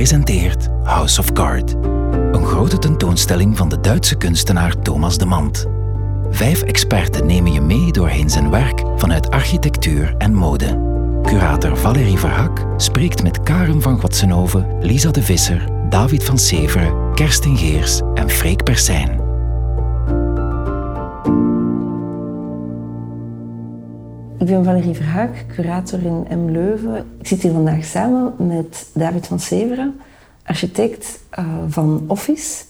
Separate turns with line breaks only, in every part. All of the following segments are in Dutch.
presenteert House of Card. Een grote tentoonstelling van de Duitse kunstenaar Thomas de Mant. Vijf experten nemen je mee doorheen zijn werk vanuit architectuur en mode. Curator Valerie Verhak spreekt met Karen van Gwatsenhoven, Lisa de Visser, David van Severen, Kerstin Geers en Freek Persijn.
Ik ben Valerie Verhaak, curator in M. Leuven. Ik zit hier vandaag samen met David van Severen, architect uh, van Office.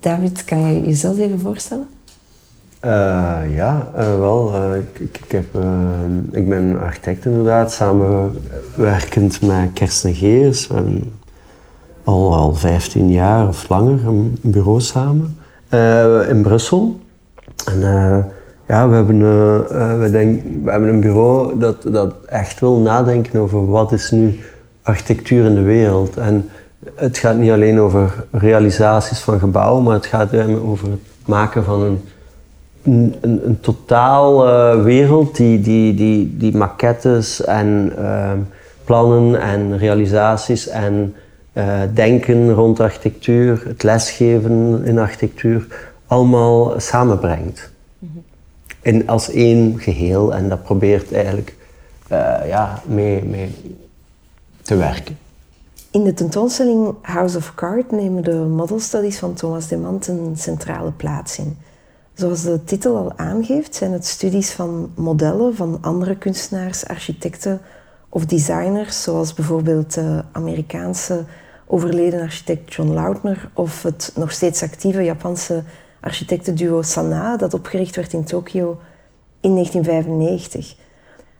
David, kan je jezelf even voorstellen?
Uh, ja, uh, wel. Ik, ik, heb, ik ben architect inderdaad, samenwerkend met Kersten Geers. Al, al 15 jaar of langer een bureau samen in Brussel. En ja, we hebben, uh, we, denk, we hebben een bureau dat, dat echt wil nadenken over wat is nu architectuur in de wereld. En het gaat niet alleen over realisaties van gebouwen, maar het gaat over het maken van een, een, een, totaal uh, wereld die, die, die, die maquettes en uh, plannen en realisaties en denken rond architectuur, het lesgeven in architectuur, allemaal samenbrengt in, als één geheel en dat probeert eigenlijk uh, ja, mee, mee te werken.
In de tentoonstelling House of Card nemen de model studies van Thomas de Mant een centrale plaats in. Zoals de titel al aangeeft, zijn het studies van modellen van andere kunstenaars, architecten of designers, zoals bijvoorbeeld de Amerikaanse overleden architect John Lautner of het nog steeds actieve Japanse architectenduo Sana, dat opgericht werd in Tokio in 1995.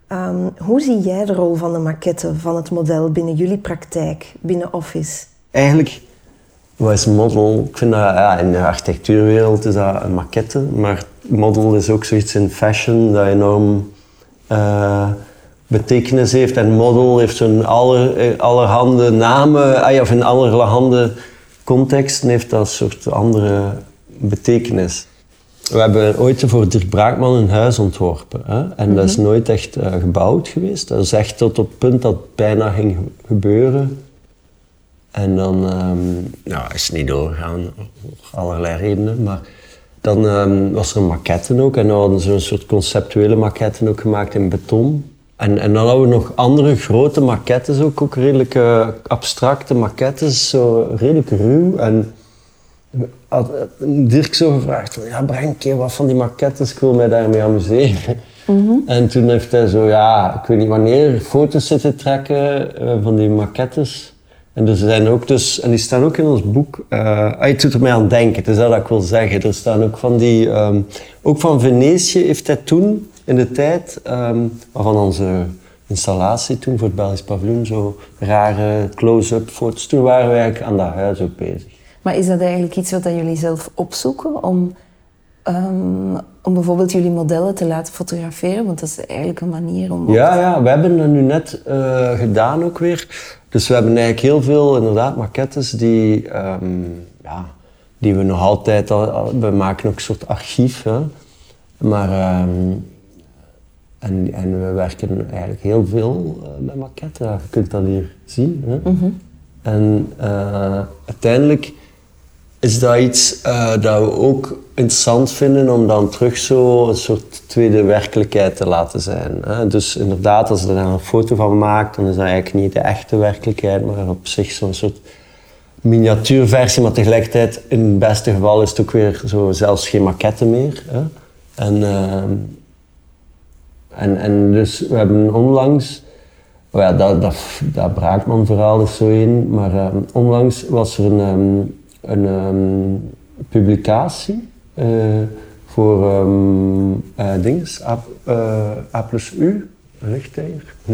Ehm, hoe zie jij de rol van de maquette, van het model binnen jullie praktijk, binnen Office?
Eigenlijk was model, ik vind dat ja, in de architectuurwereld is dat een maquette, maar model is ook zoiets in fashion dat enorm uh, betekenis heeft. En model heeft zo'n aller, eh, allerhande namen, ah of in allerhande context heeft dat soort andere betekenis. We hebben ooit voor Dirk Braakman een huis ontworpen. Hè? En dat is mhm. nooit echt uh, gebouwd geweest. Dat is echt tot op het punt dat het bijna ging gebeuren. En dan um, nou, is het niet doorgegaan, voor allerlei redenen. Maar dan um, was er een maquette ook. En dan hadden ze een soort conceptuele maquette ook gemaakt in beton. En, en dan hadden we nog andere grote maquettes ook, ook redelijk uh, abstracte maquettes, zo redelijk ruw. En had Dirk zo gevraagd van, ja, breng een keer wat van die maquettes, ik wil mij daarmee amuseren. Mhm. En toen heeft hij zo, ja, ik weet niet wanneer, foto's zitten trekken uh, van die maquettes. En er zijn ook dus, en die staan ook in ons boek, uh, ah, je doet er mij aan denken, het is dat ik wil zeggen. Er staan ook van die, um, ook van Venetië heeft hij toen, in de tijd, um, waarvan onze installatie toen voor het Belgisch paviljoen, zo rare close-up foto's, toen waren we eigenlijk aan dat huis ook bezig.
Maar is dat eigenlijk iets wat jullie zelf opzoeken om, um, om bijvoorbeeld jullie modellen te laten fotograferen? Want dat is eigenlijk een manier om...
Ja, ja we hebben dat nu net uh, gedaan ook weer. Dus we hebben eigenlijk heel veel inderdaad maquettes die, um, ja, die we nog altijd... Al, we maken ook een soort archief. Hè. Maar... Um, en, en we werken eigenlijk heel veel uh, met maquettes. Je kunt dat hier zien. Hè. Mm -hmm. En uh, uiteindelijk is dat iets uh, dat we ook interessant vinden om dan terug zo een soort tweede werkelijkheid te laten zijn. Hè? Dus inderdaad, als je er een foto van maakt, dan is dat eigenlijk niet de echte werkelijkheid, maar op zich zo'n soort miniatuurversie, maar tegelijkertijd in het beste geval is het ook weer zo zelfs geen maquette meer. Hè? En, uh, en, en dus we hebben onlangs, oh ja, dat, dat, dat Braakman verhaal is zo in, maar uh, onlangs was er een um, een um, publicatie uh, voor um, A, uh, A plus U, ligt hier? Hm.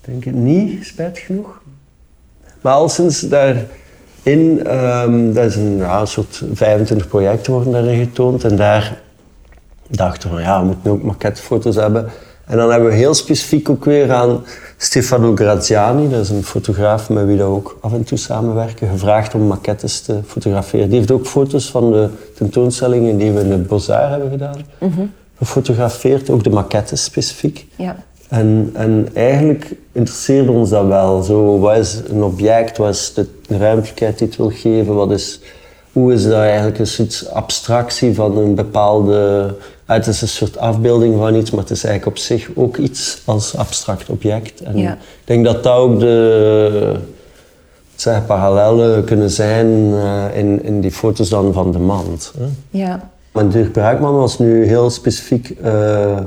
Denk het niet, spijt genoeg. Maar al sinds daarin, um, dat is een ja, soort 25 projecten worden daarin getoond en daar dachten we, ja, we moeten ook maquettefoto's hebben. En dan hebben we heel specifiek ook weer aan Stefano Graziani, dat is een fotograaf met wie we ook af en toe samenwerken, gevraagd om maquettes te fotograferen. Die heeft ook foto's van de tentoonstellingen die we in het Bozar hebben gedaan. Mm -hmm. Gefotografeerd, ook de maquettes specifiek. Ja. En, en eigenlijk interesseerde ons dat wel. Zo, wat is een object, wat is de ruimtelijkheid die het wil geven, wat is, hoe is dat eigenlijk een soort abstractie van een bepaalde... Het is een soort afbeelding van iets, maar het is eigenlijk op zich ook iets als abstract object. En
Ja.
ik denk dat dat ook de zeg, parallellen kunnen zijn eh, in, in die foto's dan van de mand. Hè?
Ja.
Maar Dirk Braakman was nu heel specifiek eh,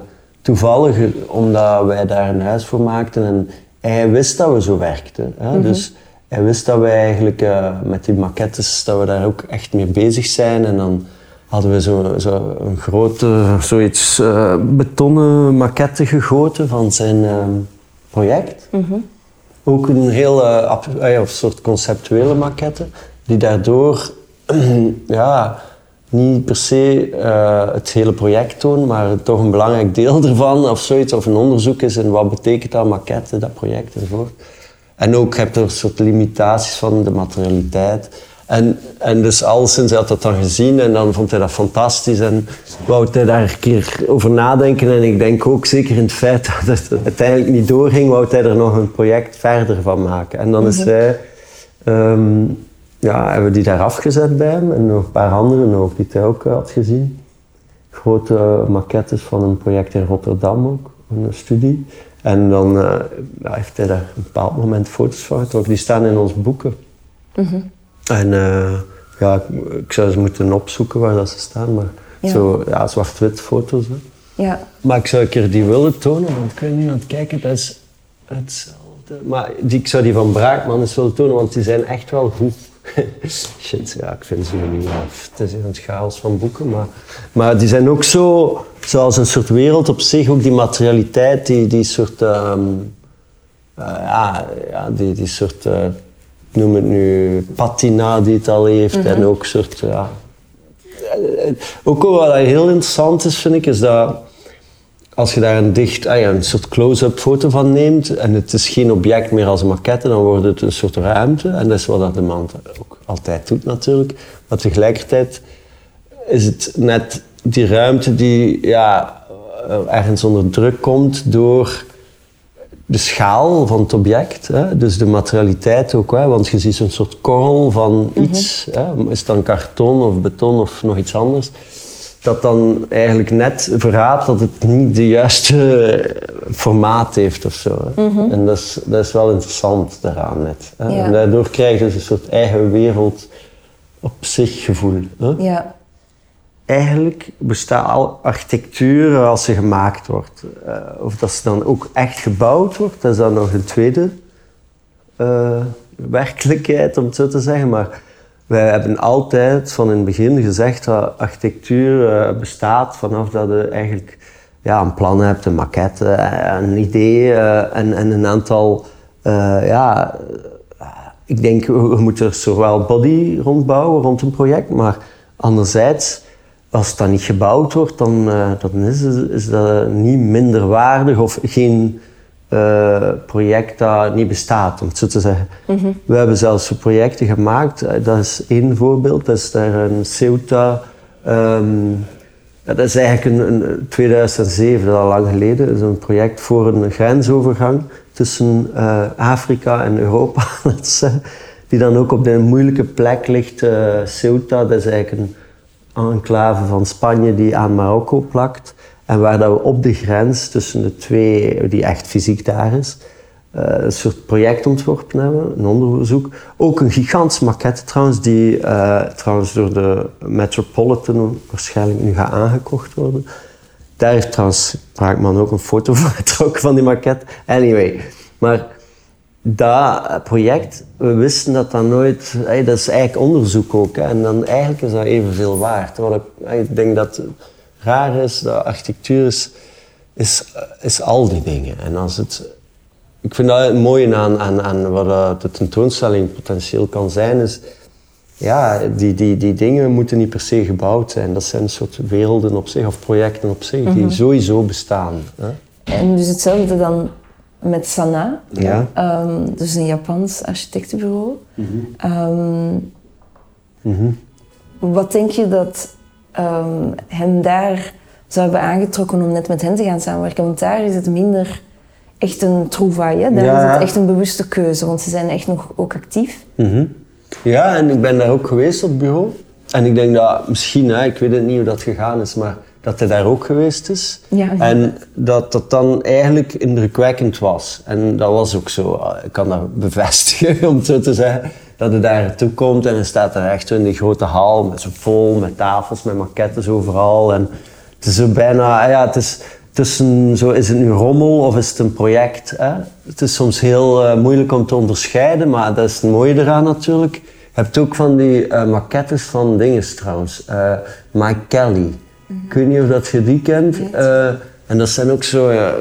toevallig, omdat wij daar een huis voor maakten en hij wist dat we zo werkten. Hè? Dus hij wist dat wij eigenlijk eh, met die maquettes, dat we daar ook echt mee bezig zijn. En dan hadden we zo, zo een grote, zoiets eh, betonnen maquette gegoten van zijn eh, project. Ook een heel eh, ab- eh, soort conceptuele maquette, die daardoor ja, niet per se eh, het hele project toont, maar toch een belangrijk deel ervan of zoiets, of een onderzoek is in wat betekent dat maquette, dat project enzovoort. En ook heb je een soort limitaties van de materialiteit. En, en dus alleszins hij had dat dan gezien en dan vond hij dat fantastisch en wou hij daar een keer over nadenken. En ik denk ook zeker in het feit dat het uiteindelijk niet doorging, wou hij er nog een project verder van maken. En dan is hij, ehm, ja, hebben we die daar afgezet bij hem en nog een paar anderen ook die hij ook had gezien. Grote maquettes van een project in Rotterdam ook, een studie. En dan eh, heeft hij daar een bepaald moment foto's van getrokken. Die staan in onze boeken. En eh, ja, ik, ik zou ze moeten opzoeken waar dat ze staan, maar
Ja.
zo, ja, zwart-wit foto's. Hè.
Ja.
Maar ik zou een keer die willen tonen, want ik ben nu aan het kijken, dat is hetzelfde. Maar die, ik zou die van Braakman eens willen tonen, want die zijn echt wel goed. Shit, ja, ik vind ze niet af. Het is in het chaos van boeken, maar, maar die zijn ook zo, zoals een soort wereld op zich, ook die materialiteit, die, die soort, ehm, eh, ja, ja, die, die soort, eh, noem het nu, patina die het al heeft, en ook soort, ja, ook wel wat heel interessant is, vind ik, is dat als je daar een dicht, ah ja, een soort close-up foto van neemt en het is geen object meer als een maquette, dan wordt het een soort ruimte. En dat is wat dat de man ook altijd doet natuurlijk. Maar tegelijkertijd is het net die ruimte die ja, eh, ergens onder druk komt door de schaal van het object, hè? dus de materialiteit ook, hè? want je ziet zo'n soort korrel van iets, hè? is het dan karton of beton of nog iets anders, dat dan eigenlijk net verraadt dat het niet de juiste formaat heeft of zo. hè. En dat is, dat is wel interessant daaraan net. Hè?
Ja.
En daardoor krijg je dus een soort eigen wereld op zich gevoel. Hè?
Ja.
Eigenlijk bestaat al architectuur als ze gemaakt wordt. eh, of dat ze dan ook echt gebouwd wordt, dat is dan nog een tweede eh, werkelijkheid, om het zo te zeggen. Maar wij hebben altijd van in het begin gezegd dat architectuur eh, bestaat vanaf dat je eigenlijk ja, een plan hebt, een maquette, een idee en, en een aantal ja, ik denk, we moeten zowel body rondbouwen rond een project, maar anderzijds, als dan niet gebouwd wordt, dan, eh, dan is, is dat niet minder waardig of geen eh, project dat niet bestaat, om het zo te zeggen. We hebben zelfs projecten gemaakt, eh, dat is één voorbeeld, dat is daar een Ceuta. ehm, dat is eigenlijk een, een 2007, dat is al lang geleden, dat is een project voor een grensovergang tussen Afrika en Europa, die dan ook op de moeilijke plek ligt. Ceuta, dat is eigenlijk een enclave van Spanje die aan Marokko plakt. En waar dat we op de grens tussen de twee, die echt fysiek daar is, eh, een soort project ontworpen hebben, een onderzoek. Ook een gigantische maquette trouwens, die eh, trouwens door de Metropolitan waarschijnlijk nu gaat aangekocht worden. Daar heeft trouwens Braakman ook een foto van getrokken van die maquette. Anyway, maar dat project, we wisten dat dat nooit... hey, dat is eigenlijk onderzoek ook. Hè, en dan eigenlijk is dat evenveel waard. Terwijl ik, ik denk dat het raar is, dat architectuur is, is, is al die dingen. En als het... Ik vind dat het mooie aan, aan, aan wat dat de tentoonstelling potentieel kan zijn, is... Ja, die, die, die dingen moeten niet per se gebouwd zijn. Dat zijn een soort werelden op zich, of projecten op zich, die sowieso bestaan. Hè?
En dus hetzelfde dan met Sana,
Ja.
Ehm, dus een Japans architectenbureau. Ehm, Wat denk je dat ehm, hem daar zou hebben aangetrokken om net met hen te gaan samenwerken? Want daar is het minder echt een trouvaille. Hè? Daar
Ja.
is het echt een bewuste keuze, want ze zijn echt nog ook actief.
Mhm. Ja, en ik ben daar ook geweest op het bureau. En ik denk dat misschien, hè, ik weet het niet hoe dat gegaan is, maar dat hij daar ook geweest is.
Ja.
En dat dat dan eigenlijk indrukwekkend was. En dat was ook zo. Ik kan dat bevestigen, om het zo te zeggen. Dat hij daar naartoe komt en hij staat daar echt zo in die grote hal, met zo vol, met tafels, met maquettes overal. En het is zo bijna, ja, het is tussen, zo, is het nu rommel of is het een project? Hè? Het is soms heel eh, moeilijk om te onderscheiden, maar dat is het mooie eraan natuurlijk. Je hebt ook van die eh, maquettes van dingen trouwens. Eh, Mike Kelly. Ik weet niet of dat je die kent. Eh, en dat zijn ook zo ja,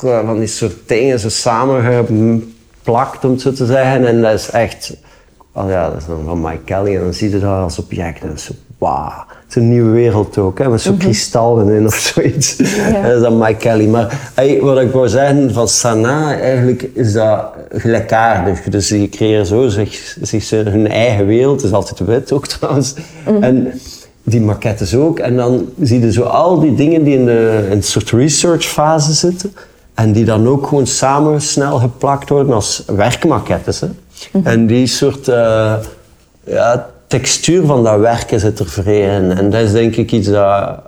van die soort dingen zo samengeplakt, om het zo te zeggen. En dat is echt, oh ja, dat is dan van Mike Kelly. En dan zie je dat als object. En dat is zo, wauw. Het is een nieuwe wereld ook, hè, met zo'n kristallen in of zoiets. Dat is dan Mike Kelly. Maar hey, wat ik wou zeggen van Sana, eigenlijk is dat gelijkaardig. Dus die creëren zo zich, zich hun eigen wereld. Het is altijd wit ook trouwens. En die maquettes ook. En dan zie je zo al die dingen die in, de, in een soort research fase zitten. En die dan ook gewoon samen snel geplakt worden als werkmaquettes. Hè. En die soort eh, ja, textuur van dat werken zit er vrij in. En dat is denk ik iets dat,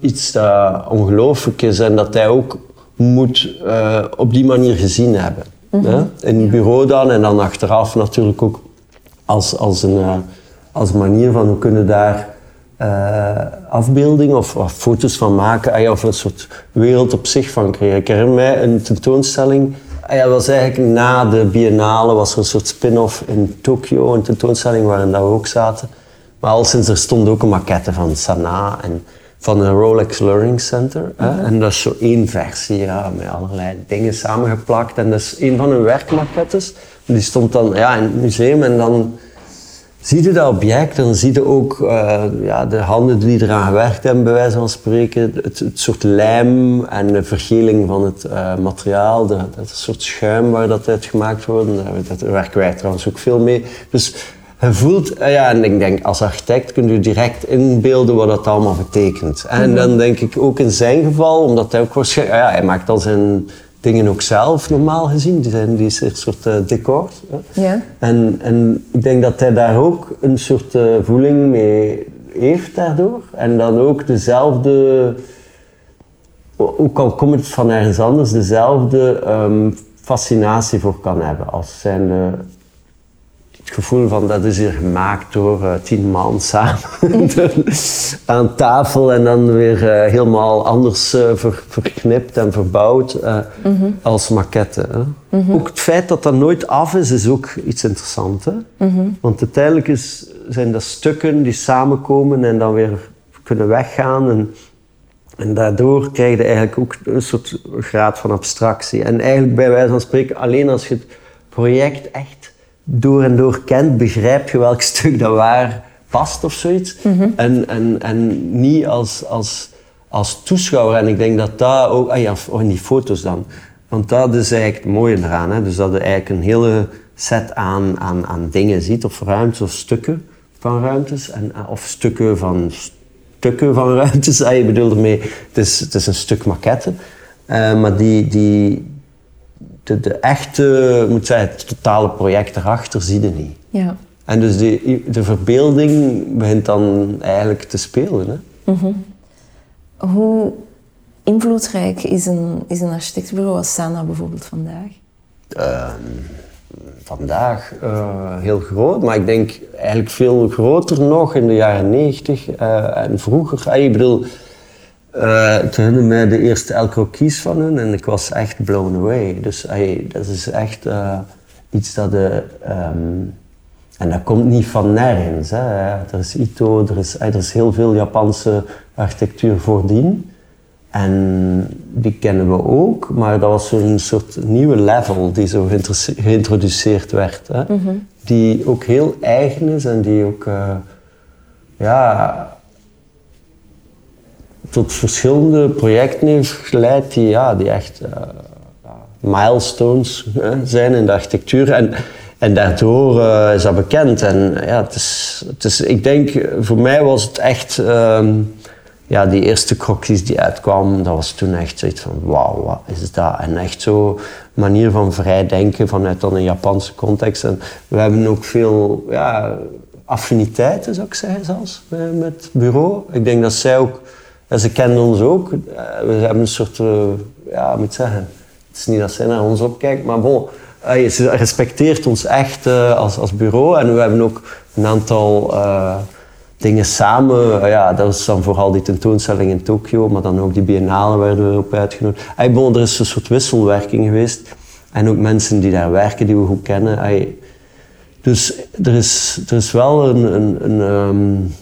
iets dat ongelooflijk is. En dat hij ook moet eh, op die manier gezien hebben. hè. In het bureau dan en dan achteraf natuurlijk ook als, als, een, eh, als manier van hoe kunnen daar afbeeldingen of, of foto's van maken, ah ja, of een soort wereld op zich van creëren. Ik herinner mij een tentoonstelling, ah ja, dat was eigenlijk na de biennale, was er een soort spin-off in Tokio, een tentoonstelling waarin dat we ook zaten. Maar al sinds er stond ook een maquette van Sanaa en van een Rolex Learning Center. Hè? En dat is zo één versie, ja, met allerlei dingen samengeplakt. En dat is een van hun werkmaquettes. Die stond dan ja, in het museum en dan zie je dat object dan zie je ook eh, ja, de handen die eraan gewerkt hebben, bij wijze van spreken. Het, het soort lijm en de vergeling van het eh, materiaal, de, dat soort schuim waar dat uit gemaakt wordt. Daar, daar werken wij trouwens ook veel mee. Dus je voelt, eh, ja, en ik denk als architect kun je direct inbeelden wat dat allemaal betekent. En dan denk ik ook in zijn geval, omdat hij ook waarschijnlijk, ja, hij maakt al zijn dingen ook zelf normaal gezien, die zijn die een soort eh, decor. hè.
Ja.
En, en ik denk dat hij daar ook een soort eh, voeling mee heeft daardoor. En dan ook dezelfde, ook al komt het van ergens anders, dezelfde ehm, fascinatie voor kan hebben. Als zijn het gevoel van dat is hier gemaakt door eh, tien man samen aan tafel en dan weer eh, helemaal anders eh, ver- verknipt en verbouwd eh, als maquette. Hè. Ook het feit dat dat nooit af is, is ook iets interessants. Hè? Want uiteindelijk is, zijn dat stukken die samenkomen en dan weer kunnen weggaan. En, en daardoor krijg je eigenlijk ook een soort graad van abstractie. En eigenlijk bij wijze van spreken, alleen als je het project echt door en door kent, begrijp je welk stuk dat waar past of zoiets. en, en, en niet als, als, als toeschouwer. En ik denk dat dat ook, ah ja, of in die foto's dan. Want dat is eigenlijk het mooie eraan. Hè? Dus dat je eigenlijk een hele set aan, aan, aan dingen ziet, of ruimtes of stukken van ruimtes, en, of stukken van stukken van ruimtes. Ah, je bedoelt ermee, het is, het is een stuk maquette. Eh, maar die, die, de, de echte, moet zeggen, het totale project erachter zie je niet.
Ja.
En dus die, de verbeelding begint dan eigenlijk te spelen. Hè?
Hoe invloedrijk is een, is een architectenbureau als Sana bijvoorbeeld vandaag?
Ehm, vandaag eh, heel groot, maar ik denk eigenlijk veel groter nog in de jaren 90 eh, en vroeger. Ah, ik bedoel, eh ik herinner mij de eerste El Croquis van hun en ik was echt blown away. Dus ey, dat is echt eh, iets dat de. ehm, en dat komt niet van nergens. Hè. Er is Ito, er is, ey, er is heel veel Japanse architectuur voordien. En die kennen we ook, maar dat was zo'n soort nieuwe level die zo geïntroduce- geïntroduceerd werd. Hè? Die ook heel eigen is en die ook eh, ja, tot verschillende projecten heeft geleid die, ja, die echt eh, milestones zijn in de architectuur. En, en daardoor eh, is dat bekend. En ja, het is, het is, ik denk, voor mij was het echt ehm, ja, die eerste krokjes die uitkwamen, dat was toen echt zoiets van wauw, wat is dat? En echt zo manier van vrij denken vanuit dan een Japanse context. En we hebben ook veel ja, affiniteiten, zou ik zeggen zelfs, met het bureau. Ik denk dat zij ook, ze kenden ons ook, eh, we hebben een soort, uh, ja, moet zeggen, het is niet dat zij naar ons opkijkt, maar bon, uh, ze respecteert ons echt als, als bureau. En we hebben ook een aantal dingen samen. ja, dat is dan vooral die tentoonstelling in Tokio, maar dan ook die biennale werden we op uitgenodigd. Ay, bon, er is een soort wisselwerking geweest. En ook mensen die daar werken, die we goed kennen. Ay, dus er is, er is wel een, een, een um,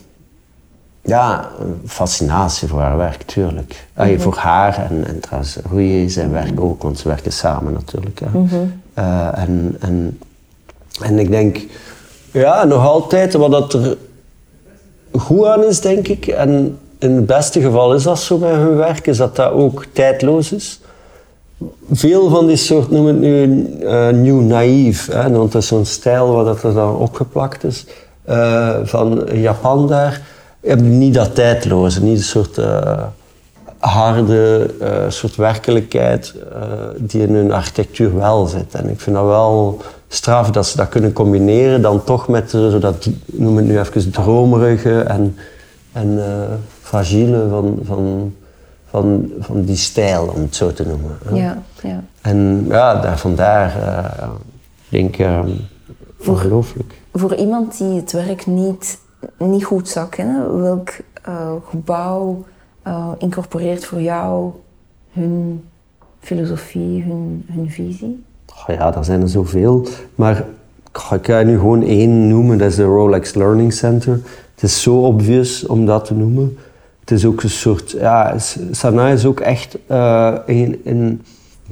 ja, fascinatie voor haar werk, tuurlijk. Ay, Voor haar en, en trouwens Rui zijn werk ook, want ze werken samen natuurlijk. Hè. Mm -hmm. uh, en, en, en ik denk, ja, nog altijd, wat dat er goed aan is, denk ik, en in het beste geval is dat zo bij hun werk, is dat dat ook tijdloos is. Veel van die soort, noem het nu uh, new naïef, hè, want dat is zo'n stijl waar dat er dan opgeplakt is, uh, van Japan daar, hebben niet dat tijdloze, niet een soort uh, harde soort werkelijkheid die in hun architectuur wel zit. En ik vind dat wel straf dat ze dat kunnen combineren, dan toch met dat, noem het nu even, dromerige en, en fragiele van, van, van, van die stijl, om het zo te noemen.
Ja, ja.
En ja, daar, vandaar denk ik ongelooflijk.
Voor iemand die het werk niet, niet goed zou kennen, welk gebouw incorporeert voor jou hun filosofie, hun, hun visie?
Ja, daar zijn er zoveel. Maar ik ga nu gewoon één noemen, dat is de Rolex Learning Center. Het is zo obvious om dat te noemen. Het is ook een soort, ja, Sana is ook echt uh, in, in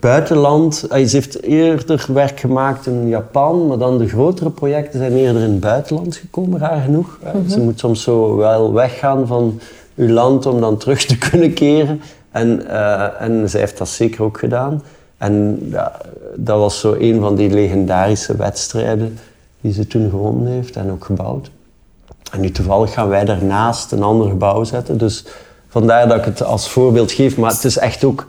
buitenland. Hij ze heeft eerder werk gemaakt in Japan, maar dan de grotere projecten zijn eerder in het buitenland gekomen, raar genoeg. Mhm. Ze moet soms zo wel weggaan van uw land om dan terug te kunnen keren. En, uh, en zij heeft dat zeker ook gedaan. En ja, dat was zo een van die legendarische wedstrijden die ze toen gewonnen heeft en ook gebouwd. En nu toevallig gaan wij daarnaast een ander gebouw zetten. Dus vandaar dat ik het als voorbeeld geef. Maar het is echt ook,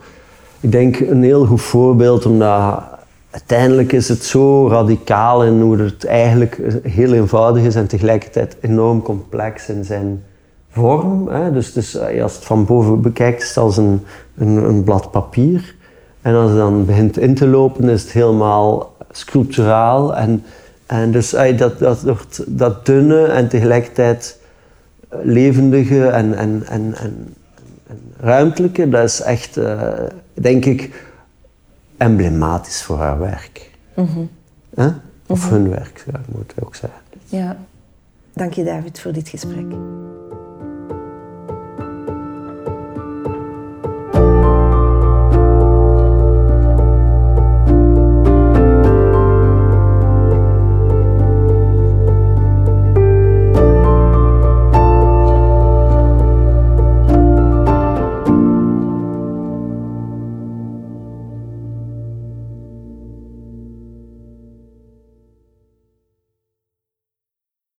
ik denk, een heel goed voorbeeld. Omdat uiteindelijk is het zo radicaal in hoe het eigenlijk heel eenvoudig is en tegelijkertijd enorm complex in zijn vorm. Hè. Dus, dus als het van boven bekijkt, als een, een, een blad papier. En als het dan begint in te lopen, is het helemaal sculpturaal. En, en dus dat, dat, dat, dat dunne en tegelijkertijd levendige en, en, en, en, ruimtelijke, dat is echt, denk ik, emblematisch voor haar werk. Mm -hmm. Of mm -hmm. hun werk, moet ik ook zeggen.
Ja. Dank je David voor dit gesprek.